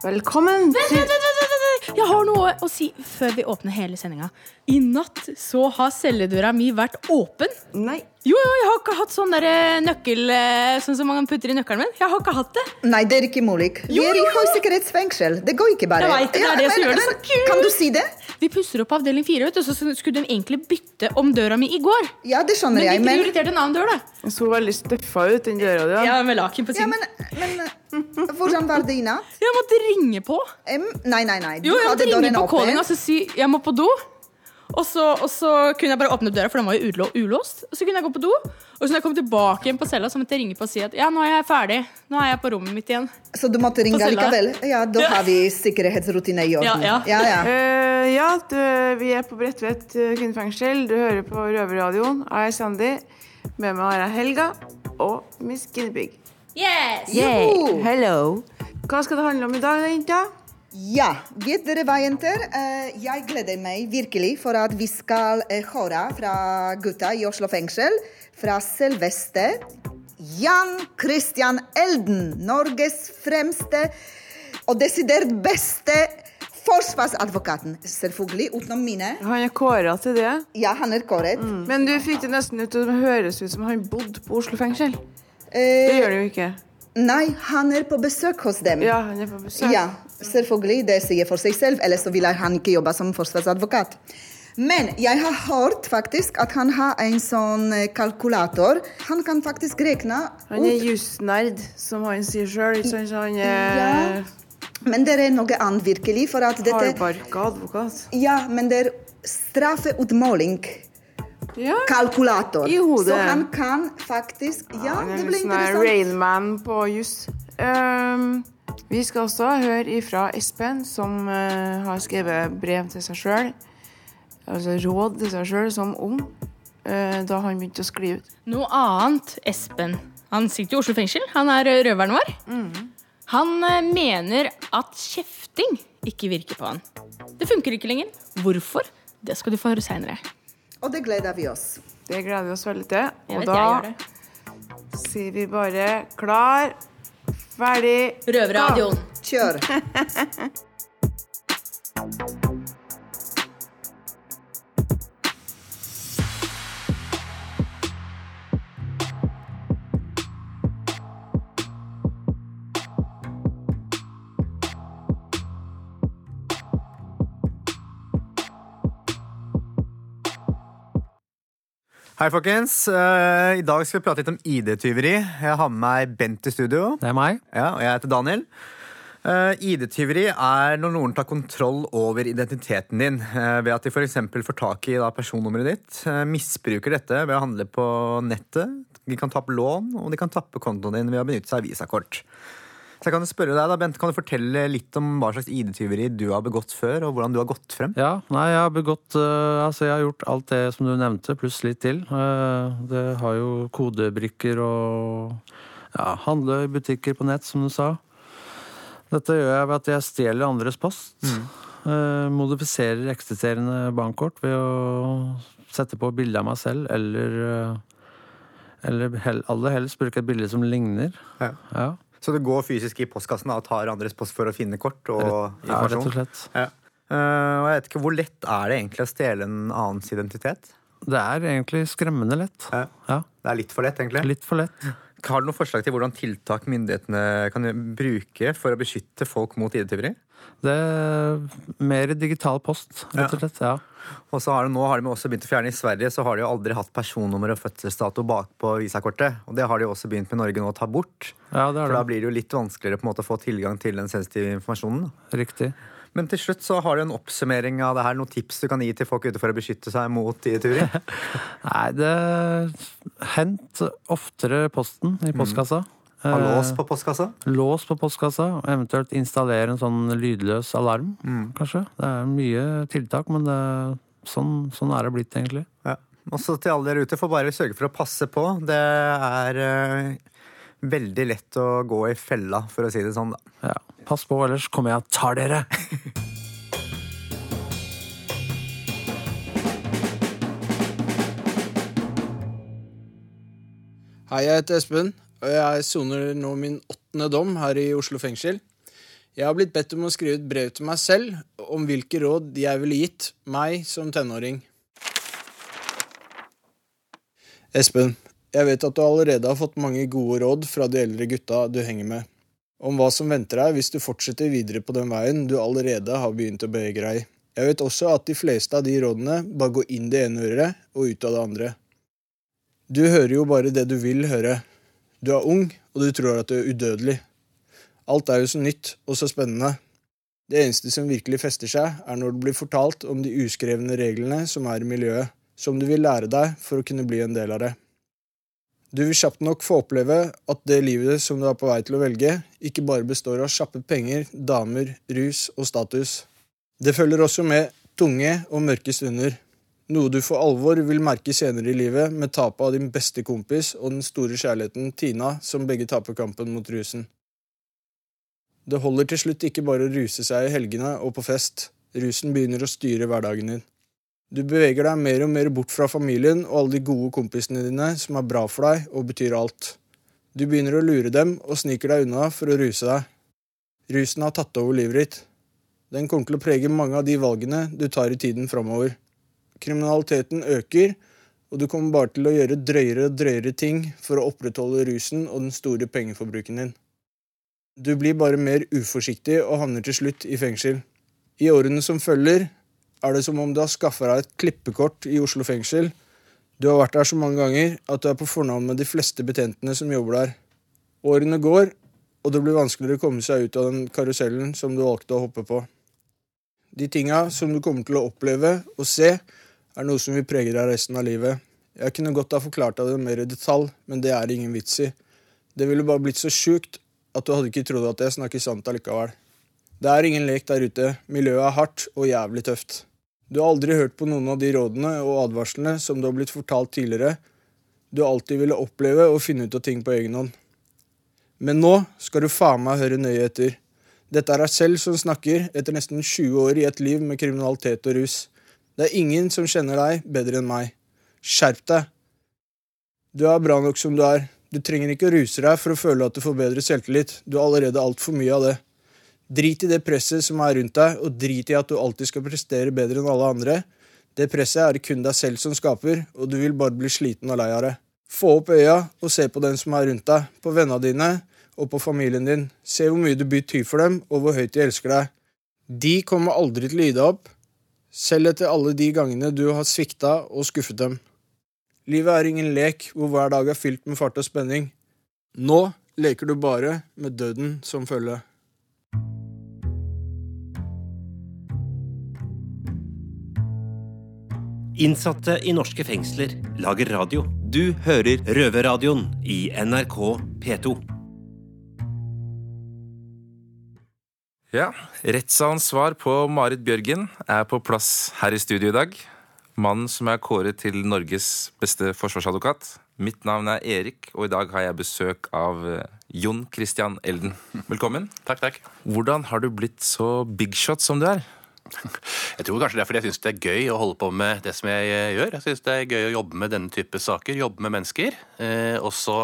Velkommen Vent, til vent, vent, vent, vent, vent. Jeg har noe å si før vi åpner hele sendinga. I natt så har celledøra mi vært åpen. Nei. Jo, jo, jeg har ikke hatt sånn der eh, nøkkel eh, Sånn som man putter i nøkkelen min. Jeg har ikke hatt det. Nei, det er ikke mulig. Vi er i høysikkerhetsfengsel. Det går ikke bare. Jeg vet det, det er det som gjør det så kult. Kan du si det? Vi pusser opp avdeling fire, vet du, så skulle de egentlig bytte om døra mi i går. Ja, det skjønner Men jeg, de men prioriterte en annen dør, da. Hun så veldig støffa ut, den døra di. Ja, med laken på Ja, men, men eh, hvordan var det i natt? Jeg måtte ringe på. Um, nei, nei, nei. Du Jo, jeg måtte ringe på calling og altså, si jeg må på do. Og så, og så kunne jeg bare åpne opp døra, for den var jo ulåst. Og så kunne jeg gå på do. Og så når jeg kom tilbake igjen på cella, så måtte jeg ringe på og si at ja, nå er jeg ferdig. Nå er jeg på rommet mitt igjen. Så du måtte ringe likevel? Ja, da har vi sikkerhetsrutine i orden. Ja, ja. ja, ja. Eh, ja, du, vi er på Bredtvet eh, kvinnefengsel. Du hører på Røverradioen. Jeg er Sandy. Med meg har jeg Helga og Miss Guinevere. Yes! Jo. Hello. Hva skal det handle om i dag, da, jenta? Ja, vet dere hva, jenter? Eh, jeg gleder meg virkelig for at vi skal høre fra gutta i Oslo fengsel. Fra selveste Jan Christian Elden. Norges fremste og desidert beste forsvarsadvokaten. Selvfølgelig utenom mine. Han er kåra til det. Ja, han er kåret. Men du fikk det nesten ut til å høres ut som han bodde på Oslo fengsel. Det Eh, gjør det jo ikke. nei, han er på besøk hos dem. Ja, han er på besøk. Ja, selvfølgelig. Det sier for seg selv. Ellers så ville han ikke jobbe som forsvarsadvokat. Men jeg har hørt faktisk at han har en sånn eh, kalkulator. Han kan faktisk regne Han er ut jusnerd, som han sier sjøl. Han Ja. Men det er noe annet virkelig. For at dette hardbarka advokat. Ja, men det er straffeutmåling. Ja. Kalkulator. I hodet. Så han kan faktisk Ja, er det blir sånn interessant. Rainman på juss. Um, vi skal også høre ifra Espen, som uh, har skrevet brev til seg sjøl. Altså råd til seg sjøl som ung, uh, da han begynte å skli ut. Noe annet, Espen. Han sitter i Oslo fengsel. Han er røveren vår. Han eh, mener at kjefting ikke virker på han. Det funker ikke lenger. Hvorfor? Det skal du få høre seinere. Og det gleder vi oss. Det gleder vi oss veldig til. Og da sier vi bare klar, ferdig Røverradioen. Kjør. Hei, folkens. Eh, I dag skal vi prate litt om ID-tyveri. Jeg har med meg Bent i studio. Det er meg. Ja, og jeg heter Daniel. Eh, ID-tyveri er når noen tar kontroll over identiteten din eh, ved at de f.eks. får tak i da, personnummeret ditt, misbruker dette ved å handle på nettet. De kan tappe lån, og de kan tappe kontoen din ved å benytte seg av visakort. Så jeg kan spørre deg da, Bent, kan du fortelle litt om hva slags ID-tyveri du har begått før, og hvordan du har gått frem? Ja, nei, jeg har begått uh, Altså, jeg har gjort alt det som du nevnte, pluss litt til. Uh, det har jo kodebrikker og ja, handle i butikker på nett, som du sa. Dette gjør jeg ved at jeg stjeler andres post. eh, modifiserer eksisterende bankkort ved å sette på bilde av meg selv, eller uh, Eller hell, aller helst bruke et bilde som ligner. Ja. Ja, Så du går fysisk i postkassen og tar andres post for å finne kort og ja rett og slett. Ja. Uh, og jeg vet ikke, Hvor lett er det egentlig å stjele en annens identitet? Det er egentlig skremmende lett. Ja. Ja, Det er litt for lett, egentlig. litt for lett. Har du noen forslag til hvordan tiltak myndighetene kan bruke for å beskytte folk mot ID-tyveri? Det er mer digital post, rett og slett. Ja. Og så har de, nå har de også begynt å fjerne I Sverige så har de jo aldri hatt personnummer og fødselsdato bakpå visakortet. Og det har de også begynt med Norge nå å ta bort. ja, det er For er da blir det jo litt vanskeligere på en måte å få tilgang til den sensitive informasjonen. Riktig. Men til slutt så har du en oppsummering av det her. Noen tips du kan gi til folk ute for å beskytte seg mot de turene? Nei, det Hent oftere posten i postkassa. Ha lås Eh, på postkassa? lås på postkassa. Eventuelt installere en sånn lydløs alarm, kanskje. Det er mye tiltak, men det, sånn, sånn er det blitt, egentlig. Ja. Også til alle dere ute, får bare sørge for å passe på. Det er eh, veldig lett å gå i fella, for å si det sånn. Ja. Pass på, ellers kommer jeg og tar dere! Hei, jeg heter Espen, og jeg soner nå min åttende dom her i Oslo fengsel. Jeg har blitt bedt om å skrive et brev til meg selv om hvilke råd jeg ville gitt meg som tenåring. Espen, jeg vet at du allerede har fått mange gode råd fra de eldre gutta du henger med, om hva som venter deg hvis du fortsetter videre på den veien du allerede har begynt å bevege deg i. Jeg vet også at de fleste av de rådene bare går inn det ene øret og ut av det andre. Du hører jo bare det du vil høre. Du er ung, og du tror at du er udødelig. Alt er jo så nytt og så spennende. Det eneste som virkelig fester seg, er når det blir fortalt om de uskrevne reglene som er i miljøet, som du vil lære deg for å kunne bli en del av det. Du vil kjapt nok få oppleve at det livet som du er på vei til å velge, ikke bare består av kjappe penger, damer, rus og status. Det følger også med tunge og mørke stunder, noe du for alvor vil merke senere i livet med tapet av din beste kompis og den store kjærligheten Tina, som begge taper kampen mot rusen. Det holder til slutt ikke bare å ruse seg i helgene og på fest. Rusen begynner å styre hverdagen din. Du beveger deg mer og mer bort fra familien og alle de gode kompisene dine som er bra for deg og betyr alt. Du begynner å lure dem og sniker deg unna for å ruse deg. Rusen har tatt over livet ditt. Den kommer til å prege mange av de valgene du tar i tiden framover. Kriminaliteten øker, og du kommer bare til å gjøre drøyere og drøyere ting for å opprettholde rusen og den store pengeforbruken din. Du blir bare mer uforsiktig og havner til slutt i fengsel. I årene som følger, er det som om du har skaffa deg et klippekort i Oslo fengsel. Du har vært der så mange ganger at du er på fornavn med de fleste betjentene som jobber der. Årene går, og det blir vanskeligere å komme seg ut av den karusellen som du valgte å hoppe på. De tinga som du kommer til å oppleve og se, er noe som vil prege deg resten av livet. Jeg kunne godt ha forklart deg det mer i detalj, men det er ingen vits i. Det ville bare blitt så sjukt at du hadde ikke trodd at jeg snakker sant allikevel. Det er ingen lek der ute. Miljøet er hardt og jævlig tøft. Du har aldri hørt på noen av de rådene og advarslene som du har blitt fortalt tidligere. Du har alltid ville oppleve og finne ut av ting på egen hånd. Men nå skal du faen meg høre nøye etter. Dette er deg selv som snakker etter nesten 20 år i et liv med kriminalitet og rus. Det er ingen som kjenner deg bedre enn meg. Skjerp deg. Du er bra nok som du er. Du trenger ikke å ruse deg for å føle at du får bedre selvtillit. Du har allerede altfor mye av det. Drit i det presset som er rundt deg, og drit i at du alltid skal prestere bedre enn alle andre. Det presset er det kun deg selv som skaper, og du vil bare bli sliten og lei av det. Få opp øya og se på den som er rundt deg, på vennene dine og på familien din. Se hvor mye du betyr for dem, og hvor høyt de elsker deg. De kommer aldri til å gi deg opp, selv etter alle de gangene du har svikta og skuffet dem. Livet er ingen lek hvor hver dag er fylt med fart og spenning. Nå leker du bare med døden som følge. Innsatte i norske fengsler lager radio. Du hører Røverradioen i NRK P2. Ja, Rettssalens svar på Marit Bjørgen er på plass her i studio i dag. Mannen som er kåret til Norges beste forsvarsadvokat. Mitt navn er Erik, og i dag har jeg besøk av eh, Jon Christian Elden. Velkommen. Takk, takk. Hvordan har du blitt så bigshot som du er? Jeg tror kanskje det er fordi jeg syns det er gøy å holde på med det som jeg eh, gjør. Jeg syns det er gøy å jobbe med denne type saker, jobbe med mennesker. Eh, og så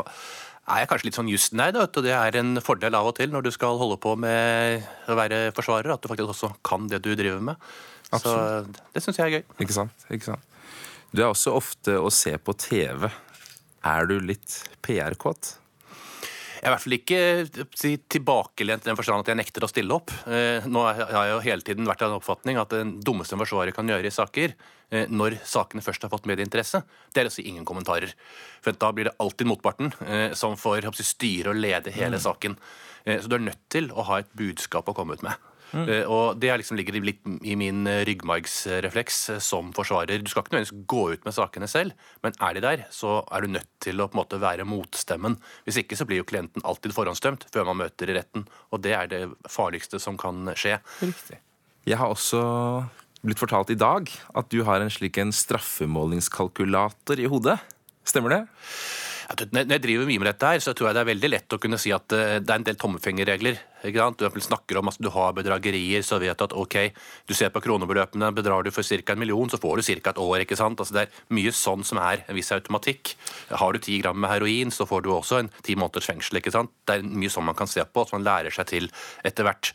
er jeg kanskje litt sånn justneid og det er en fordel av og til når du skal holde på med å være forsvarer, at du faktisk også kan det du driver med. Absolutt. Så det syns jeg er gøy. Ikke sant? Ikke sant? Du er også ofte å se på TV. Er du litt PR-kåt? Jeg er i hvert fall ikke si, tilbakelent i den forstand at jeg nekter å stille opp. Eh, nå har jeg jo hele tiden vært av den oppfatning at det dummeste en forsvarer kan gjøre i saker, eh, når sakene først har fått medieinteresse, det er å si ingen kommentarer. For da blir det alltid motparten eh, som får styre og lede hele saken. Eh, så du er nødt til å ha et budskap å komme ut med. Eh, Og det er liksom ligger litt i min eh, ryggmargsrefleks eh, som forsvarer. Du skal ikke nødvendigvis gå ut med sakene selv, men er de der, så er du nødt til å på en måte være motstemmen. Hvis ikke så blir jo klienten alltid forhåndsdømt før man møter i retten. Og det er det farligste som kan skje. Riktig. Jeg har også blitt fortalt i dag at du har en slik en straffemålingskalkulator i hodet. Stemmer det? Når jeg driver mye med dette, her, så tror jeg det er veldig lett å kunne si at eh, det er en del tommefingerregler. ikke? Du snakker om at du har bedragerier, så vet du at ok, du ser på kronebeløpene, bedrar du for ca. en million, så får du ca. et år. ikke sant? Altså Det er mye sånn som er en viss automatikk. Har du ti gram med heroin, så får du også en ti måneders fengsel. ikke sant? Det er mye sånn man kan se på, som man lærer seg til etter hvert.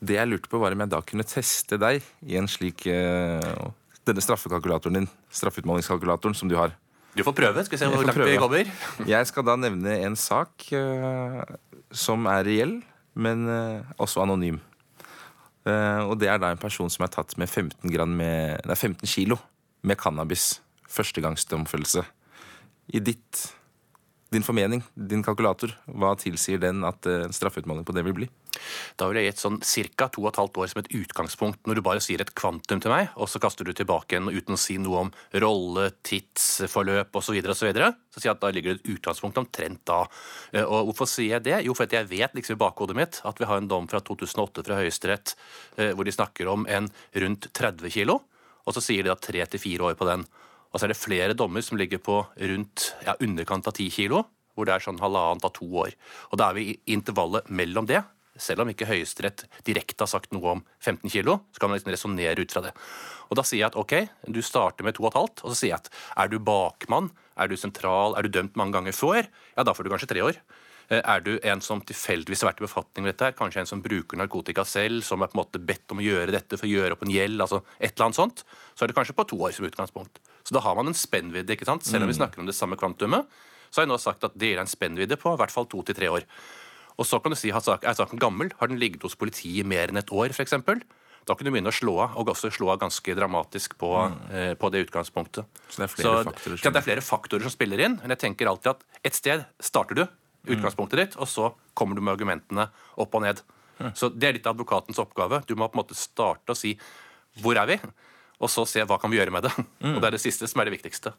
Det jeg lurte på, var om jeg da kunne teste deg i en slik uh, Denne straffekalkulatoren din, straffeutmålingskalkulatoren, som du har. Du får prøve. Skal vi se hvor langt vi kommer. Jeg skal da nevne en sak uh, som er reell, men uh, også anonym. Uh, og det er da en person som er tatt med 15, gram med, nei, 15 kilo med cannabis. Førstegangsdomfellelse. I ditt, din formening, din kalkulator, hva tilsier den at eh, en straffeutmåling på det vil bli? Da vil jeg gitt sånn ca. to og et halvt år som et utgangspunkt, når du bare sier et kvantum til meg, og så kaster du tilbake igjen uten å si noe om rolle, tidsforløp osv., så, videre, og så, sier jeg at da ligger det et utgangspunkt omtrent da. Eh, Og hvorfor sier jeg det? Jo, for jeg vet liksom i bakhodet mitt at vi har en dom fra 2008 fra Høyesterett eh, hvor de snakker om en rundt 30 kilo, og så sier de da tre til fire år på den. Og så er det flere dommer som ligger på rundt ja, underkant av 10 kilo, hvor det er sånn halvannet av to år. Og da er vi i intervallet mellom det. Selv om ikke Høyesterett direkte har sagt noe om 15 kilo, så kan man liksom resonnere ut fra det. Og Da sier jeg at ok, du starter med 2,5, og så sier jeg at er du bakmann, er du sentral, er du dømt mange ganger før, ja da får du kanskje tre år. Eh, Er du en som tilfeldigvis har vært i befatning med dette, her, kanskje en som bruker narkotika selv, som er på en måte bedt om å gjøre dette for å gjøre opp en gjeld, altså et eller annet sånt, så er det kanskje på to år som utgangspunkt. Så da har man en spennvidde, ikke sant? Selv om vi snakker om det samme kvantumet, så har jeg nå sagt at det gir deg en spennvidde på i hvert fall to til tre år. Og så kan du si, er saken gammel? Har den ligget hos politiet i mer enn et år, f.eks.? Da kan du begynne å slå av, og også slå av ganske dramatisk på, eh, på det utgangspunktet. Så det er flere faktorer det er flere faktorer som spiller inn, men jeg tenker alltid at et sted starter du, utgangspunktet ditt, og så kommer du med argumentene opp og ned. Så det er litt advokatens oppgave. Du må på en måte starte og si hvor er vi? Og så se hva kan vi gjøre med det. Og det er det siste som er det viktigste.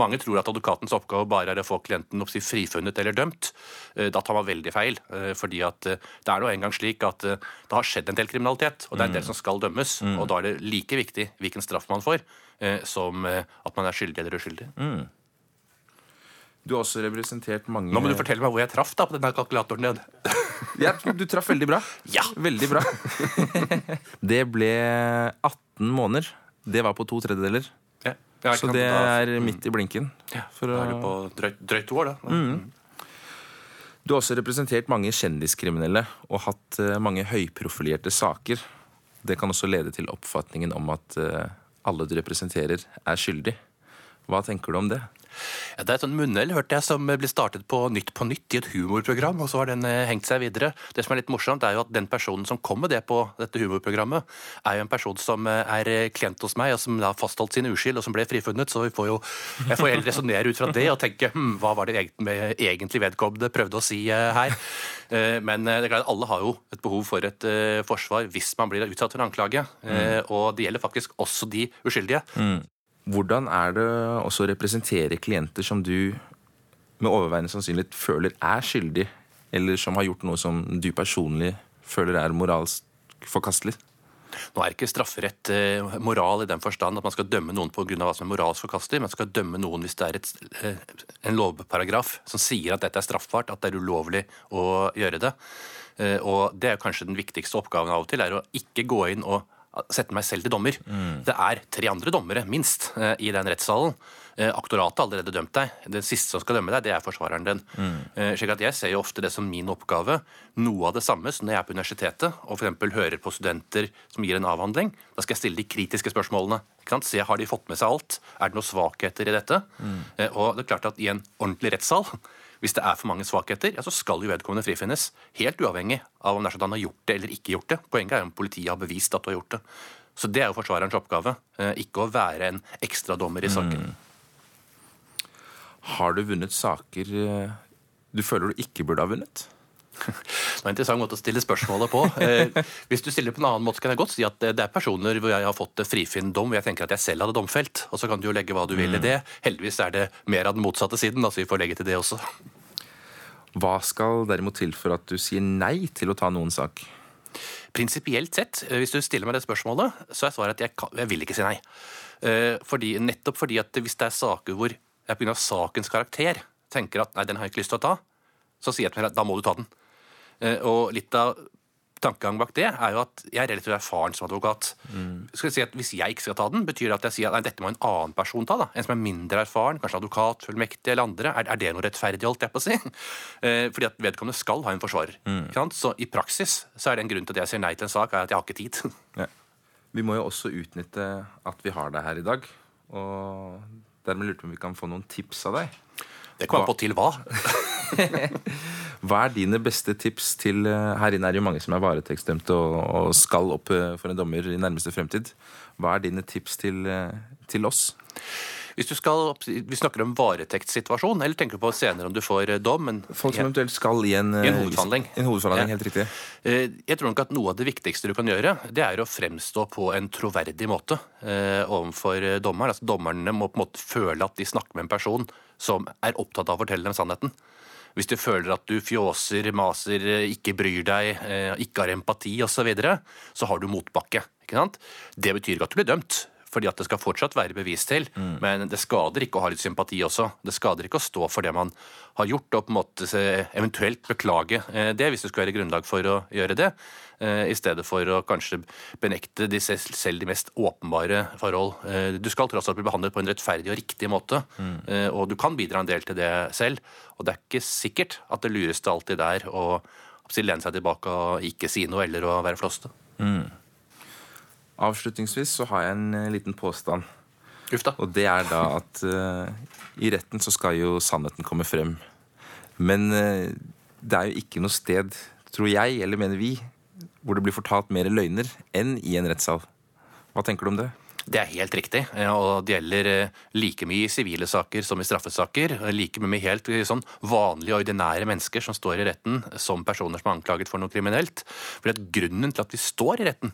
Mange tror at advokatens oppgave bare er å få klienten opp si frifunnet eller dømt. Eh, Da tar man veldig feil. eh, Fordi at eh, det er nå engang slik at det har skjedd en del kriminalitet, og det er en del som skal dømmes. Og da er det like viktig hvilken straff man får, som at man er skyldig eller uskyldig. Du har også representert mange Nå må du fortelle meg hvor jeg traff da på denne kalkulatoren din. Ja, du traff veldig bra. Ja. Veldig bra. det ble 18 måneder. Det var på to tredjedeler. Ja. Ja, Så det er midt i blinken. Ja, For Da er du på drøyt, drøyt år, da. Du har også representert mange kjendiskriminelle og hatt eh, mange høyprofilerte saker. Det kan også lede til oppfatningen om at eh, alle du representerer, er skyldig. Hva tenker du om det? Ja, det er et sånn munnhell, hørte jeg, som ble startet på Nytt på Nytt i et humorprogram, og så har den eh, hengt seg videre. Det som er litt morsomt, er jo at den personen som kom med det på dette humorprogrammet, er jo en person som eh, er eh, klient hos meg, og som har fastholdt sin uskyld, og som ble frifunnet, så vi får jo, jeg får heller resonnere ut fra det og tenke hm, hva var det egentlig, vedkommende prøvde å si her? Men det er klart alle har jo et behov for et forsvar hvis man blir utsatt for en anklage, mm. og det gjelder faktisk også de uskyldige. Hvordan er det også å representere klienter som du med overveiende sannsynlighet føler er skyldig, eller som har gjort noe som du personlig føler er moralsk forkastelig? Nå er ikke strafferett eh, moral i den forstand at man skal dømme noen av hva som er moralsk forkastelig, men man skal dømme noen hvis det er et, eh, en lovparagraf som sier at dette er straffbart, at det er ulovlig å gjøre det. Eh, og det er kanskje den viktigste oppgaven av og til, er å ikke gå inn og sette meg selv til dommer. Det er tre andre dommere, minst, eh, i den rettssalen. Eh, Aktoratet har allerede dømt deg. Den siste som skal dømme deg, det er forsvareren din. Mm. slik at Jeg ser jo ofte det som min oppgave. Noe av det samme som når jeg er på universitetet og for eksempel hører på studenter som gir en avhandling. Da skal jeg stille de kritiske spørsmålene. Se, Har de fått med seg alt? Er det noen svakheter i dette? Mm. Og det er klart at I en ordentlig rettssal hvis det er for mange svakheter, ja, så skal jo vedkommende frifinnes. Helt uavhengig av om det er sånn at han har gjort det eller ikke gjort det. Poenget er om politiet har bevist at du har gjort det. Så det er jo forsvarerens oppgave. eh, Ikke å være en ekstradommer i saken. Har du vunnet saker eh, du føler du ikke burde ha vunnet? Det var en interessant måte å stille spørsmålet på. Eh, hvis du stiller på en annen måte, kan jeg godt si at det er personer hvor jeg har fått frifinn dom hvor jeg tenker at jeg selv hadde domfelt. Og så kan du jo legge hva du vil i det. Heldigvis er det mer av den motsatte siden, altså vi får legge til det også. Hva skal derimot til for at du sier nei til å ta noen sak? Prinsipielt sett, eh, hvis du stiller meg det spørsmålet, så er svaret at jeg, kan, jeg vil ikke si nei. Eh, Fordi, nettopp fordi at hvis det er saker hvor jeg pga. sakens karakter tenker at nei, den har jeg ikke lyst til å ta, så sier jeg til meg at da må du ta den. Eh, Og litt av tankegangen bak det er jo at jeg er relativt erfaren som advokat. Skal jeg si at Hvis jeg ikke skal ta den, betyr det at jeg sier at nei, dette må en annen person ta. da. En som er mindre erfaren, kanskje advokat, fullmektig eller andre. Er, er det noe rettferdig, holdt jeg på å si? Eh, fordi at vedkommende skal ha en forsvarer. Sant? Så i praksis så er det en grunn til at jeg sier nei til en sak, er at jeg har ikke tid. Ja. Vi må jo også utnytte at vi har deg her i dag. Og dermed lurte vi om vi kan få noen tips av deg. Det kommer an på til hva. Hva er dine beste tips til eh, Her inne er det jo mange som er varetektsdømte og, og skal opp eh, for en dommer i nærmeste fremtid. Hva er dine tips til, eh, til oss? Hvis du skal, Vi snakker om varetektssituasjon, eller tenker du på senere om du får dom? Men Folk som eventuelt skal i en, I en hovedforhandling. En hovedforhandling, Ja. helt riktig. Jeg tror nok at Noe av det viktigste du kan gjøre, det er å fremstå på en troverdig måte eh, overfor dommeren. Altså Dommerne må på en måte føle at de snakker med en person som er opptatt av å fortelle dem sannheten. Hvis du føler at du fjåser, maser, ikke bryr deg, eh, ikke har empati osv., så, videre, så har du motbakke. Det betyr ikke at du blir dømt. Fordi at det skal fortsatt være bevis til, men det skader ikke å ha litt sympati også. Det skader ikke å stå for det man har gjort, og på en måte eventuelt beklage eh, det, hvis det skulle være grunnlag for å gjøre det, eh, i stedet for å kanskje benekte de selv de mest åpenbare forhold. Eh, Du skal tross alt bli behandlet på en rettferdig og riktig måte, mm. og du kan bidra en del til det selv. Og det er ikke sikkert at det lureste alltid er å lene seg tilbake og ikke si noe eller å være flåste. Avslutningsvis så har jeg en eh, liten påstand. Og det er da at uh, i retten så skal jo sannheten komme frem. Men uh, det er jo ikke noe sted, tror jeg, eller mener vi, hvor det blir fortalt mer løgner enn i en rettssal. Hva tenker du om det? Det er helt riktig, og det gjelder like mye i sivile saker som i straffesaker. og Like mye med helt sånn vanlige, ordinære mennesker som står i retten som personer som er anklaget for noe kriminelt. For at Grunnen til at vi står i retten,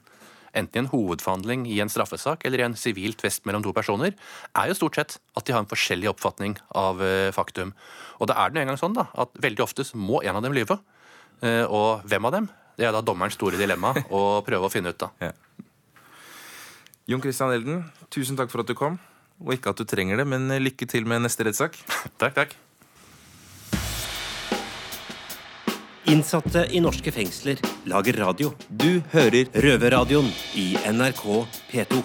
enten i en hovedforhandling i en straffesak eller i en sivil tvist mellom to personer, er jo stort sett at de har en forskjellig oppfatning av eh, faktum. Og da er det engang sånn da, at veldig ofte må en av dem lyve. Eh, Og hvem av dem? Det er da dommerens store dilemma å prøve å finne ut av. Ja. Jon Christian Elden, tusen takk for at du kom. Og ikke at du trenger det, men lykke til med neste rettssak. Takk, takk. Innsatte i norske fengsler lager radio. Du hører Røverradioen i NRK P2.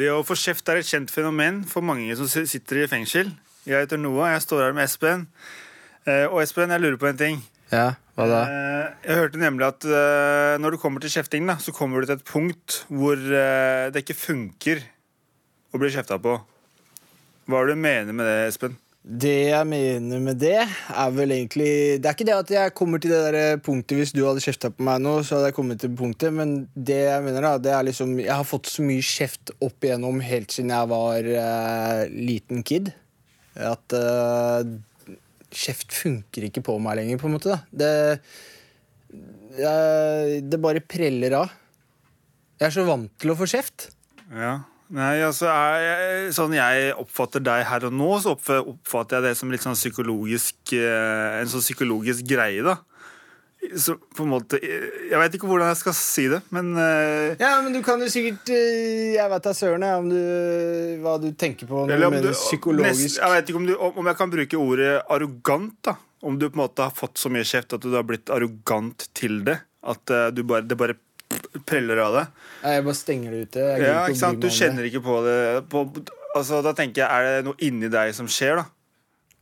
Det å få kjeft er et kjent fenomen for mange som sitter i fengsel. Jeg heter Noah, jeg står her med Espen. Eh, Og Espen, jeg lurer på en ting. Ja, hva da? Eh, Jeg hørte nemlig at eh, når du kommer til kjefting, så kommer du til et punkt hvor det ikke funker å bli kjefta på. Hva er det du mener med det, Espen? Det jeg mener med det, er vel egentlig Det er ikke det at jeg kommer til det der punktet hvis du hadde kjefta på meg nå, så hadde jeg kommet til punktet, men det jeg mener da, det er liksom Jeg har fått så mye kjeft opp igjennom helt siden jeg var uh, liten kid, at uh, kjeft funker ikke på meg lenger, på en måte. da Det, uh, det bare preller av. Jeg er så vant til å få kjeft. Ja. Nei, altså jeg, Sånn jeg oppfatter deg her og nå, så oppfatter jeg det som litt sånn psykologisk eh, en sånn psykologisk greie, da. Så på en måte Jeg vet ikke hvordan jeg skal si det, men uh, Ja, men du kan jo sikkert eh, Jeg vet da søren om du, hva du tenker på når du mener psykologisk. nest, jeg vet ikke om, du, om jeg kan bruke ordet arrogant. da Om du på en måte har fått så mye kjeft at du har blitt arrogant til det. At uh, du bare, det bare preller av det. Nei, Jeg bare stenger det ute. Ja, ikke sant? Du kjenner ikke på det. På, altså, da tenker jeg, Er det noe inni deg som skjer, da?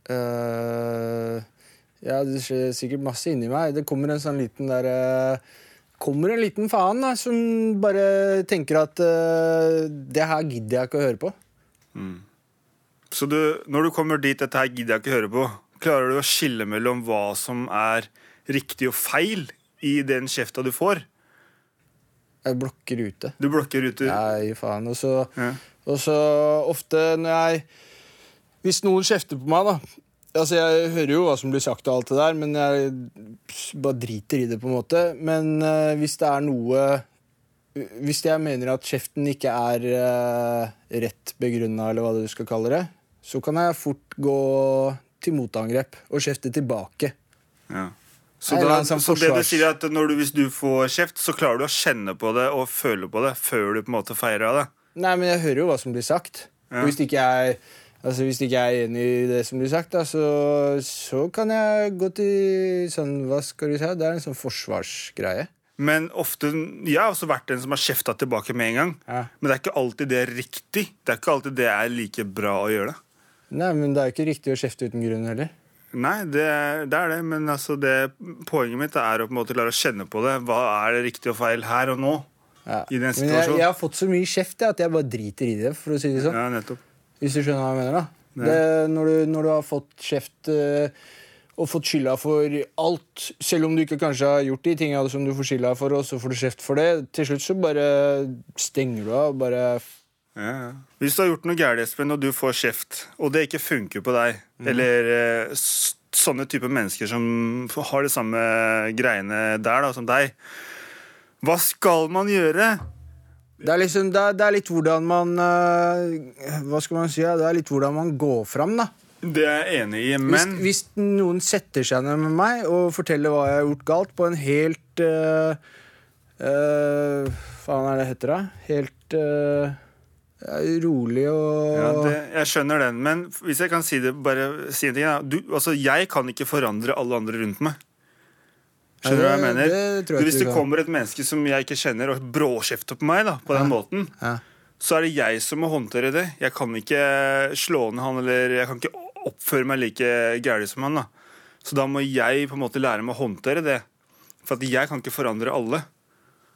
Eh, ja, det skjer sikkert masse inni meg. Det kommer en sånn liten der uh, Kommer en liten faen da, som bare tenker at uh, det her gidder jeg ikke å høre på. Så du, når du kommer dit, dette her gidder jeg ikke å høre på, klarer du å skille mellom hva som er riktig og feil i den kjefta du får? Jeg blokker ute. Du blokker ut Jeg gir faen. Og så, Ja. og så ofte når jeg Hvis noen kjefter på meg, da Altså, Jeg hører jo hva som blir sagt, og alt det der, men jeg bare driter i det. på en måte. Men uh, hvis det er noe Hvis jeg mener at kjeften ikke er uh, rett begrunna, eller hva du skal kalle det, så kan jeg fort gå til motangrep og kjefte tilbake. Ja. Så, da, sånn så det du sier er at du, hvis du får kjeft, så klarer du å kjenne på det og føle på det før du på en måte feirer av det? Nei, men jeg hører jo hva som blir sagt. Ja. Hvis ikke jeg Altså, Hvis ikke jeg er enig i det som blir sagt, da, så, så kan jeg gå til sånn Hva skal du si? Det er en sånn forsvarsgreie. Men ofte, Jeg har også vært den som har kjefta tilbake med en gang. Ja. Men det er ikke alltid det er riktig. Det er ikke alltid det er like bra å gjøre det. Nei, men det er jo ikke riktig å kjefte uten grunn heller. Nei, det, det er det, men altså det, poenget mitt er å på en måte klare å kjenne på det. Hva er det riktig og feil her og nå? Ja. I den situasjonen. jeg, jeg har fått så mye kjeft jeg, at jeg bare driter i det. for å si det sånn. Ja, nettopp. Hvis du skjønner hva jeg mener, da. Det, når, du, når du har fått kjeft øh, og fått skylda for alt, selv om du ikke kanskje har gjort de tingene som du får skylda for, og så får du kjeft for det, til slutt så bare stenger du av. Bare Ja, ja. Hvis du har gjort noe gærent, Espen, og du får kjeft, og det ikke funker på deg, mm. eller eh, sånne typer mennesker som har de samme greiene der da, som deg, hva skal man gjøre? Det er, liksom, det, er, det er litt hvordan man eh, Hva skal man si? Det er litt hvordan man går fram, da. Det er jeg enig i, men hvis noen setter seg ned med meg og forteller hva jeg har gjort galt, på en helt uh, Hva faen er det heter, da? Helt ja, rolig og ja, det, Jeg skjønner den, men hvis jeg kan si det, bare si en ting Ja. du, altså, Jeg kan ikke forandre alle andre rundt meg. Skjønner du hva jeg Ja, det- mener? det jeg Du, hvis det kommer et menneske som jeg ikke kjenner, og bråkjefter på meg da, på den måten, Ja. så er det jeg som må håndtere det. Jeg kan ikke slå ned han, eller jeg kan ikke oppføre meg like gærent som han. da. Så da må jeg på en måte lære meg å håndtere det. For jeg kan ikke forandre alle.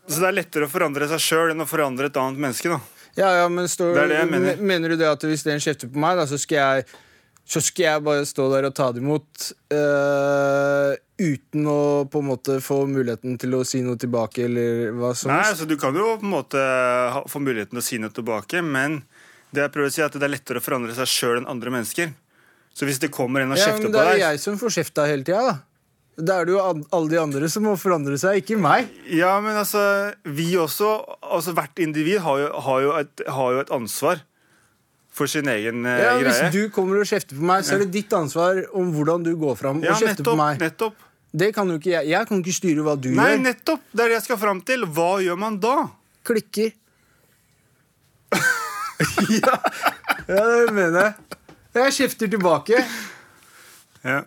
Så det er lettere å forandre seg sjøl enn å forandre et annet menneske. da. Ja, ja, men står, Det er det jeg mener. Mener du det at hvis den kjefter på meg, da, så skal jeg så skal jeg bare stå der og ta det imot eh, uten å på en måte få muligheten til å si noe tilbake, eller hva som Nei, altså Du kan jo på en måte få muligheten til å si noe tilbake, men det jeg prøver å si er at det er lettere å forandre seg sjøl enn andre mennesker. Så hvis det kommer en og Ja, kjefter men det er jo jeg som får kjefta hele tida, da. Da er det jo alle de andre som må forandre seg, ikke meg. Ja, men altså, vi også, altså hvert individ har jo, har jo, et, har jo et ansvar for sin egen ja, Ja, hvis du kommer og kjefter på meg, så er det ditt ansvar om hvordan du går fram og ja, på nettopp, meg. nettopp. Det kan jo ikke jeg. Jeg kan ikke styre hva du Nei, gjør. nettopp! Det er det jeg skal fram til. Hva gjør man da? Klikker. ja, ja, det mener jeg. Jeg kjefter tilbake. Ja.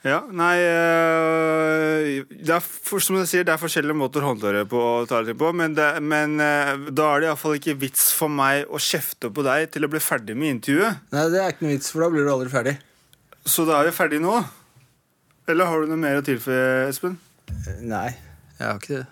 Ja, nei øh, det er, Som jeg sier, det er forskjellige måter å håndtere på, og ta det på men, det, men øh, da er det iallfall ikke vits for meg å kjefte på deg til å bli ferdig med intervjuet. Nei, det er ikke noe vits, for da blir du aldri ferdig. Så da er vi ferdige nå. Eller har du noe mer å tilføye, Espen? Nei, jeg har ikke det.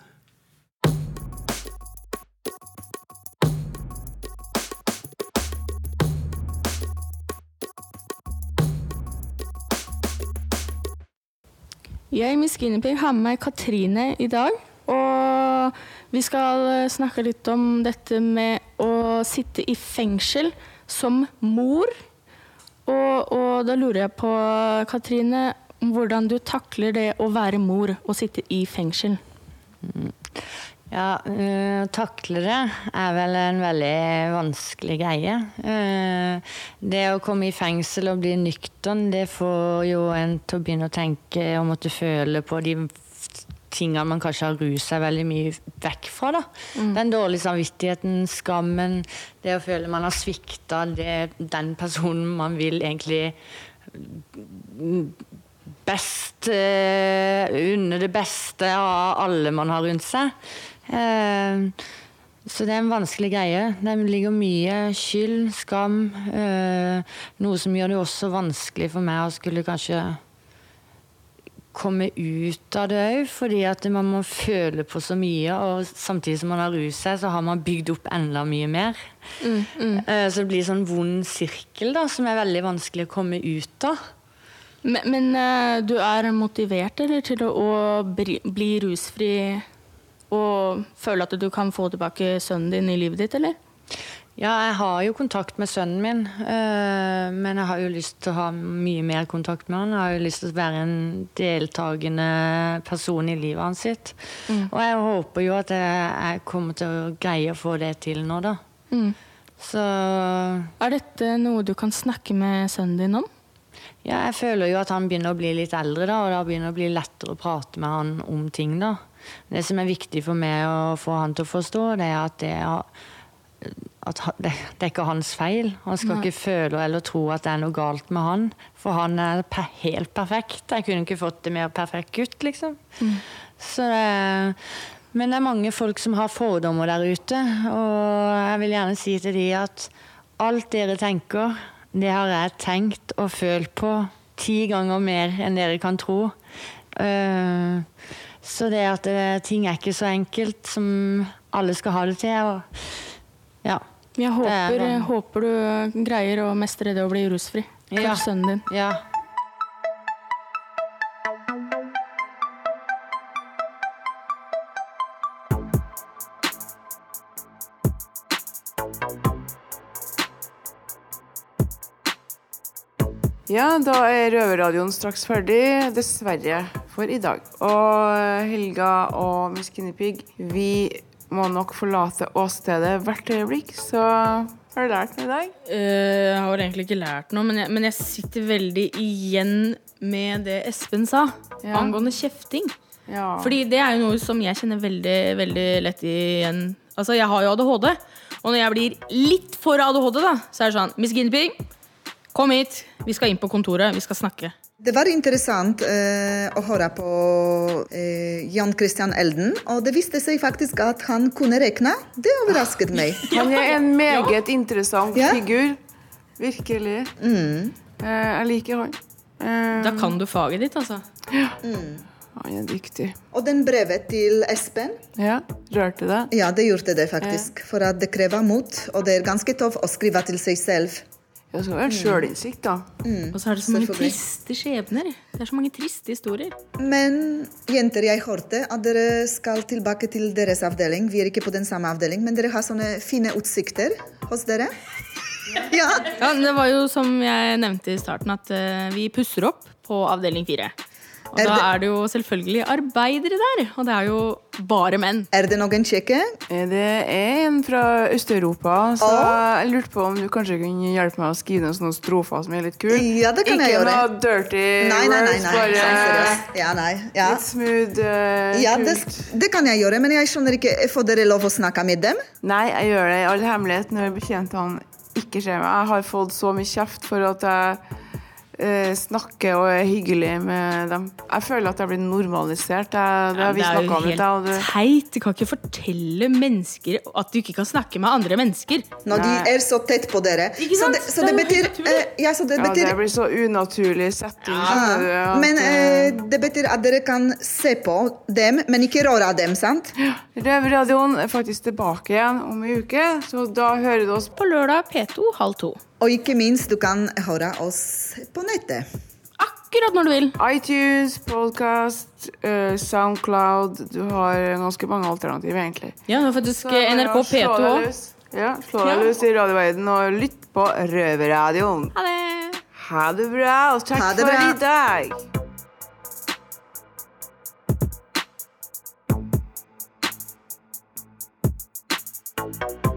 Jeg, Miss Guinevere, har med meg Katrine i dag. Og vi skal eh, snakke litt om dette med å sitte i fengsel som mor. Og, og da lurer jeg på, Katrine, hvordan du takler det å være mor og sitte i fengsel. Ja, uh, takle det er vel en veldig vanskelig greie. Uh, det å komme i fengsel og bli nøktern, det får jo en til å begynne å tenke og måtte føle på de tingene man kanskje har ruset seg veldig mye vekk fra. da. Den dårlige samvittigheten, skammen, det å føle man har svikta den personen man vil egentlig best uh, Unne det beste av alle man har rundt seg. Eh, så det er en vanskelig greie. Det ligger mye skyld, skam. eh, noe som gjør det også vanskelig for meg å skulle kanskje komme ut av det òg, fordi at man må føle på så mye. Og samtidig som man har ruset seg, så har man bygd opp enda mye mer. Eh, så det blir sånn vond sirkel da, som er veldig vanskelig å komme ut av. Men, men eh, du er motivert eller, til å, bli rusfri og føle at du kan få tilbake sønnen din i livet ditt, eller? Ja, jeg har jo kontakt med sønnen min, eh, men jeg har jo lyst til å ha mye mer kontakt med han. Jeg har jo lyst til å være en deltakende person i livet hans sitt. Og jeg håper jo at jeg, jeg kommer til å greie å få det til nå, da. Mm. Så Er dette noe du kan snakke med sønnen din om? Ja, jeg føler jo at han begynner å bli litt eldre, da, og da begynner det å bli lettere å prate med han om ting. da. Det som er viktig for meg å få han til å forstå, det er at det er, at det, det er ikke hans feil. Han skal Nei. ikke føle eller tro at det er noe galt med han, for han er per, helt perfekt. Jeg kunne ikke fått det mer perfekt gutt, liksom. Så det, men det er mange folk som har fordommer der ute, og jeg vil gjerne si til de at alt dere tenker, det har jeg tenkt og følt på ti ganger mer enn dere kan tro. Eh, så det at det, ting er ikke så enkelt som alle skal ha det til. Og, ja. Jeg håper, Det er- håper du greier å mestre det å bli rusfri. For Ja. sønnen din. Ja. Ja, da er Røverradioen straks ferdig, dessverre, for i dag. Og Helga og Miss Guinea vi må nok forlate åstedet hvert øyeblikk, så har du lært noe i dag? Uh, jeg har egentlig ikke lært noe, men jeg, men jeg sitter veldig igjen med det Espen sa Ja. angående kjefting. Ja. Fordi det er jo noe som jeg kjenner veldig, veldig lett igjen. Altså, jeg har jo ADHD, og når jeg blir litt for ADHD, da, så er det sånn Miss Guinea kom hit. Vi skal inn på kontoret. Vi skal snakke. Det var interessant eh, å høre på eh, Jan Christian Elden, og det viste seg faktisk at han kunne regne. Det overrasket meg. Han er en meget interessant Ja. figur. Virkelig. Mm. Eh, jeg liker han. Eh, Da kan du faget ditt, altså. Han er dyktig. Og den brevet til Espen Ja, rørte det? Ja, det gjorde det faktisk. For at det krever mot, og det er ganske tøft å skrive til seg selv. Ja, så en det sjølinnsikt, da. Og så er det så mange triste skjebner. Det er så mange triste historier. Men jenter, jeg hørte at dere skal tilbake til deres avdeling. Vi er ikke på den samme avdeling, men dere har sånne fine utsikter hos dere. Ja. Ja, det var jo som jeg nevnte i starten, at eh, vi pusser opp på avdeling fire. Og Er da er det jo selvfølgelig arbeidere der, og det er jo bare menn. Er det noen kjekke? Eh, Det er en fra Øst-Europa, så jeg lurte på om du kanskje kunne hjelpe meg å skrive noen sånne strofer som er litt kule. Ja, det kan ikke jeg gjøre. noe dirty Nei, nei, nei. words, nei. bare Sånn. Ja, nei. Ja. litt smooth, Uh, Ja, det, det kan jeg gjøre, men jeg skjønner ikke Får dere lov å snakke med dem? Nei, jeg gjør det i all hemmelighet når betjentene ikke ser meg. Jeg har fått så mye kjeft for at jeg eh, snakker og er hyggelig med dem. Jeg føler at jeg blir normalisert. Jeg, det har vi det er jo om helt du. teit. Du kan ikke fortelle mennesker at du ikke kan snakke med andre mennesker. Når de er så tett på dere. Ikke Så det, så Det det betyr eh, Ja, så det Ja, betyr det blir så unaturlig setting. Ja. Ah, Men eh, eh, det betyr at dere kan se på dem, men ikke røre dem, sant? Røverradioen er faktisk tilbake igjen om en uke, så da hører du oss På lørdag P2 halv to. Og ikke minst, du kan høre oss på nettet. Akkurat når du vil. iTunes, podcast, eh, Soundcloud Du har ganske mange alternativer, egentlig. Ja, nå er faktisk Så eh, NRK å P2 deg òg. Ja, slå deg løs i radioverden og lytt på Røverradioen. Ha det. Ha det bra, og takk Ha det for i dag.